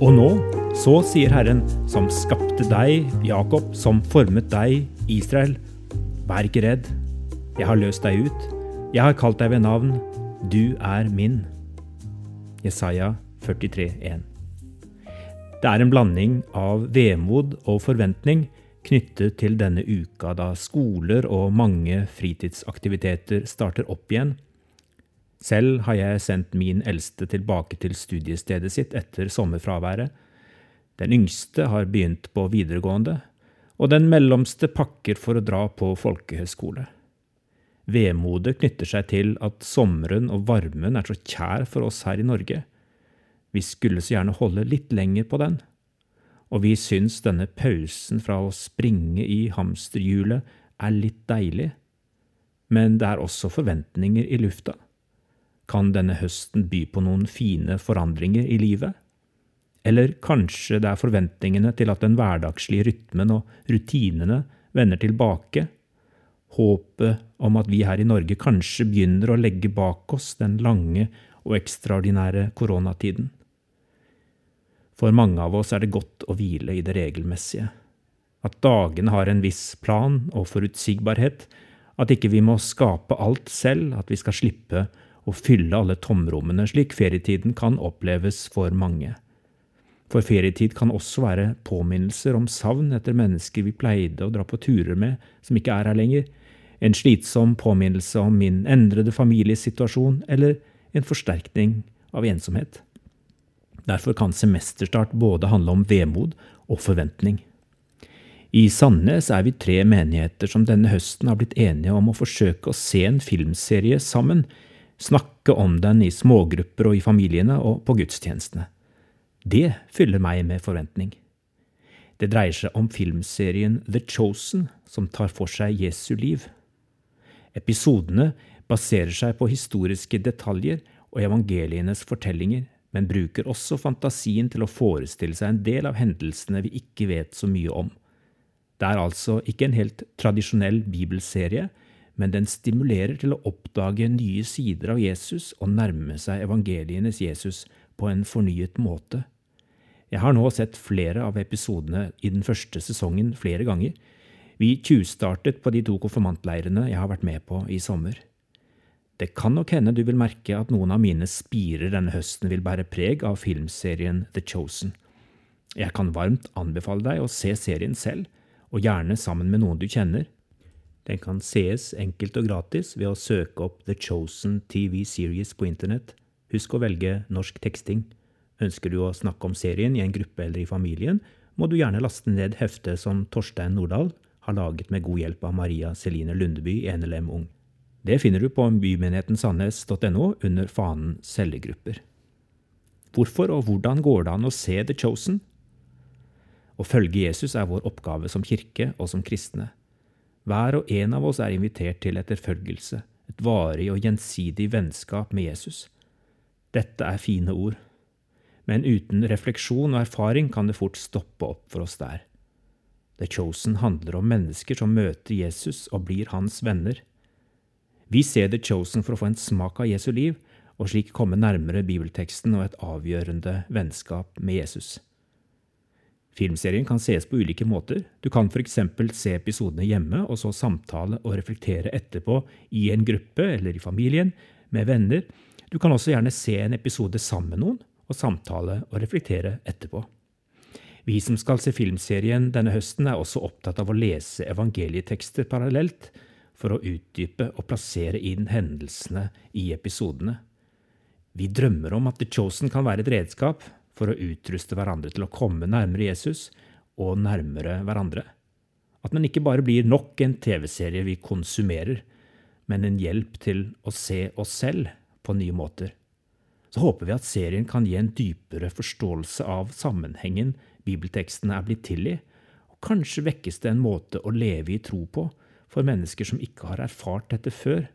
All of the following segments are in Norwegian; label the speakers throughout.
Speaker 1: Og nå, så sier Herren, som skapte deg, Jakob, som formet deg, Israel, vær ikke redd, jeg har løst deg ut, jeg har kalt deg ved navn, du er min. Jesaja 43, 43,1 Det er en blanding av vemod og forventning knyttet til denne uka, da skoler og mange fritidsaktiviteter starter opp igjen selv har jeg sendt min eldste tilbake til studiestedet sitt etter sommerfraværet. Den yngste har begynt på videregående, og den mellomste pakker for å dra på folkehøyskole. Vemodet knytter seg til at sommeren og varmen er så kjær for oss her i Norge. Vi skulle så gjerne holde litt lenger på den, og vi syns denne pausen fra å springe i hamsterhjulet er litt deilig, men det er også forventninger i lufta. Kan denne høsten by på noen fine forandringer i livet? Eller kanskje det er forventningene til at den hverdagslige rytmen og rutinene vender tilbake? Håpet om at vi her i Norge kanskje begynner å legge bak oss den lange og ekstraordinære koronatiden? For mange av oss er det godt å hvile i det regelmessige. At dagene har en viss plan og forutsigbarhet, at ikke vi må skape alt selv, at vi skal slippe å fylle alle tomrommene, slik ferietiden kan oppleves for mange. For ferietid kan også være påminnelser om savn etter mennesker vi pleide å dra på turer med, som ikke er her lenger, en slitsom påminnelse om min endrede familiesituasjon, eller en forsterkning av ensomhet. Derfor kan semesterstart både handle om vemod og forventning. I Sandnes er vi tre menigheter som denne høsten har blitt enige om å forsøke å se en filmserie sammen snakke om den i smågrupper og i familiene og på gudstjenestene. Det fyller meg med forventning. Det dreier seg om filmserien The Chosen, som tar for seg Jesu liv. Episodene baserer seg på historiske detaljer og evangelienes fortellinger, men bruker også fantasien til å forestille seg en del av hendelsene vi ikke vet så mye om. Det er altså ikke en helt tradisjonell bibelserie, men den stimulerer til å oppdage nye sider av Jesus og nærme seg evangelienes Jesus på en fornyet måte. Jeg har nå sett flere av episodene i den første sesongen flere ganger. Vi tjuvstartet på de to konfirmantleirene jeg har vært med på i sommer. Det kan nok hende du vil merke at noen av mine spirer denne høsten vil bære preg av filmserien The Chosen. Jeg kan varmt anbefale deg å se serien selv, og gjerne sammen med noen du kjenner. Den kan sees enkelt og gratis ved å søke opp The Chosen TV Series på internett. Husk å velge norsk teksting. Ønsker du å snakke om serien i en gruppe eller i familien, må du gjerne laste ned heftet som Torstein Nordahl har laget med god hjelp av Maria Celine Lundeby i NLM Ung. Det finner du på bymenighetensandnes.no under fanen cellegrupper. Hvorfor og hvordan går det an å se The Chosen? Å følge Jesus er vår oppgave som kirke og som kristne. Hver og en av oss er invitert til etterfølgelse, et varig og gjensidig vennskap med Jesus. Dette er fine ord, men uten refleksjon og erfaring kan det fort stoppe opp for oss der. The Chosen handler om mennesker som møter Jesus og blir hans venner. Vi ser The Chosen for å få en smak av Jesu liv, og slik komme nærmere bibelteksten og et avgjørende vennskap med Jesus. Filmserien kan sees på ulike måter. Du kan f.eks. se episodene hjemme, og så samtale og reflektere etterpå i en gruppe eller i familien, med venner. Du kan også gjerne se en episode sammen med noen, og samtale og reflektere etterpå. Vi som skal se filmserien denne høsten, er også opptatt av å lese evangelietekster parallelt, for å utdype og plassere inn hendelsene i episodene. Vi drømmer om at The Chosen kan være et redskap for å utruste hverandre til å komme nærmere Jesus og nærmere hverandre. At den ikke bare blir nok en TV-serie vi konsumerer, men en hjelp til å se oss selv på nye måter. Så håper vi at serien kan gi en dypere forståelse av sammenhengen bibeltekstene er blitt til i, og kanskje vekkes det en måte å leve i tro på for mennesker som ikke har erfart dette før,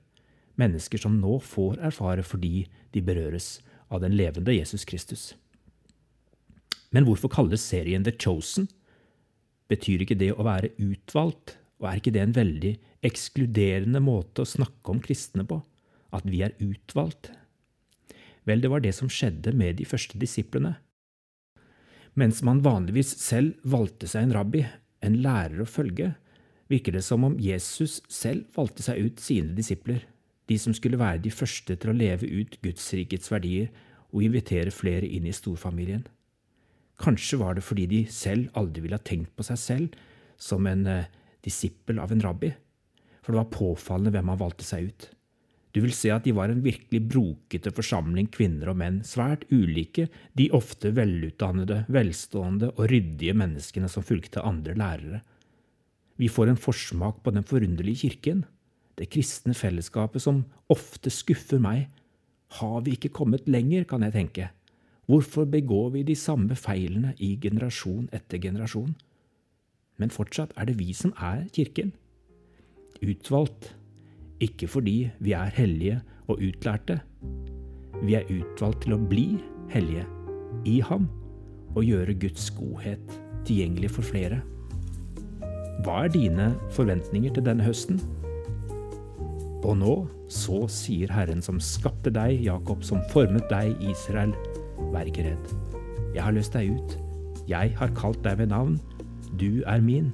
Speaker 1: mennesker som nå får erfare fordi de berøres av den levende Jesus Kristus. Men hvorfor kalles serien The Chosen? Betyr ikke det å være utvalgt, og er ikke det en veldig ekskluderende måte å snakke om kristne på? At vi er utvalgt? Vel, det var det som skjedde med de første disiplene. Mens man vanligvis selv valgte seg en rabbi, en lærer å følge, virker det som om Jesus selv valgte seg ut sine disipler, de som skulle være de første til å leve ut Gudsrikets verdier og invitere flere inn i storfamilien. Kanskje var det fordi de selv aldri ville ha tenkt på seg selv som en eh, disippel av en rabbi, for det var påfallende hvem han valgte seg ut. Du vil se at de var en virkelig brokete forsamling kvinner og menn, svært ulike de ofte velutdannede, velstående og ryddige menneskene som fulgte andre lærere. Vi får en forsmak på den forunderlige kirken, det kristne fellesskapet som ofte skuffer meg. Har vi ikke kommet lenger, kan jeg tenke. Hvorfor begår vi de samme feilene i generasjon etter generasjon? Men fortsatt er det vi som er kirken. Utvalgt ikke fordi vi er hellige og utlærte. Vi er utvalgt til å bli hellige i ham og gjøre Guds godhet tilgjengelig for flere. Hva er dine forventninger til denne høsten? Og nå, så sier Herren som skapte deg, Jakob, som formet deg, Israel, vær ikke redd. Jeg har løst deg ut. Jeg har kalt deg ved navn. Du er min.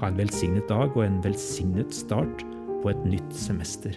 Speaker 1: Ha en velsignet dag og en velsignet start på et nytt semester.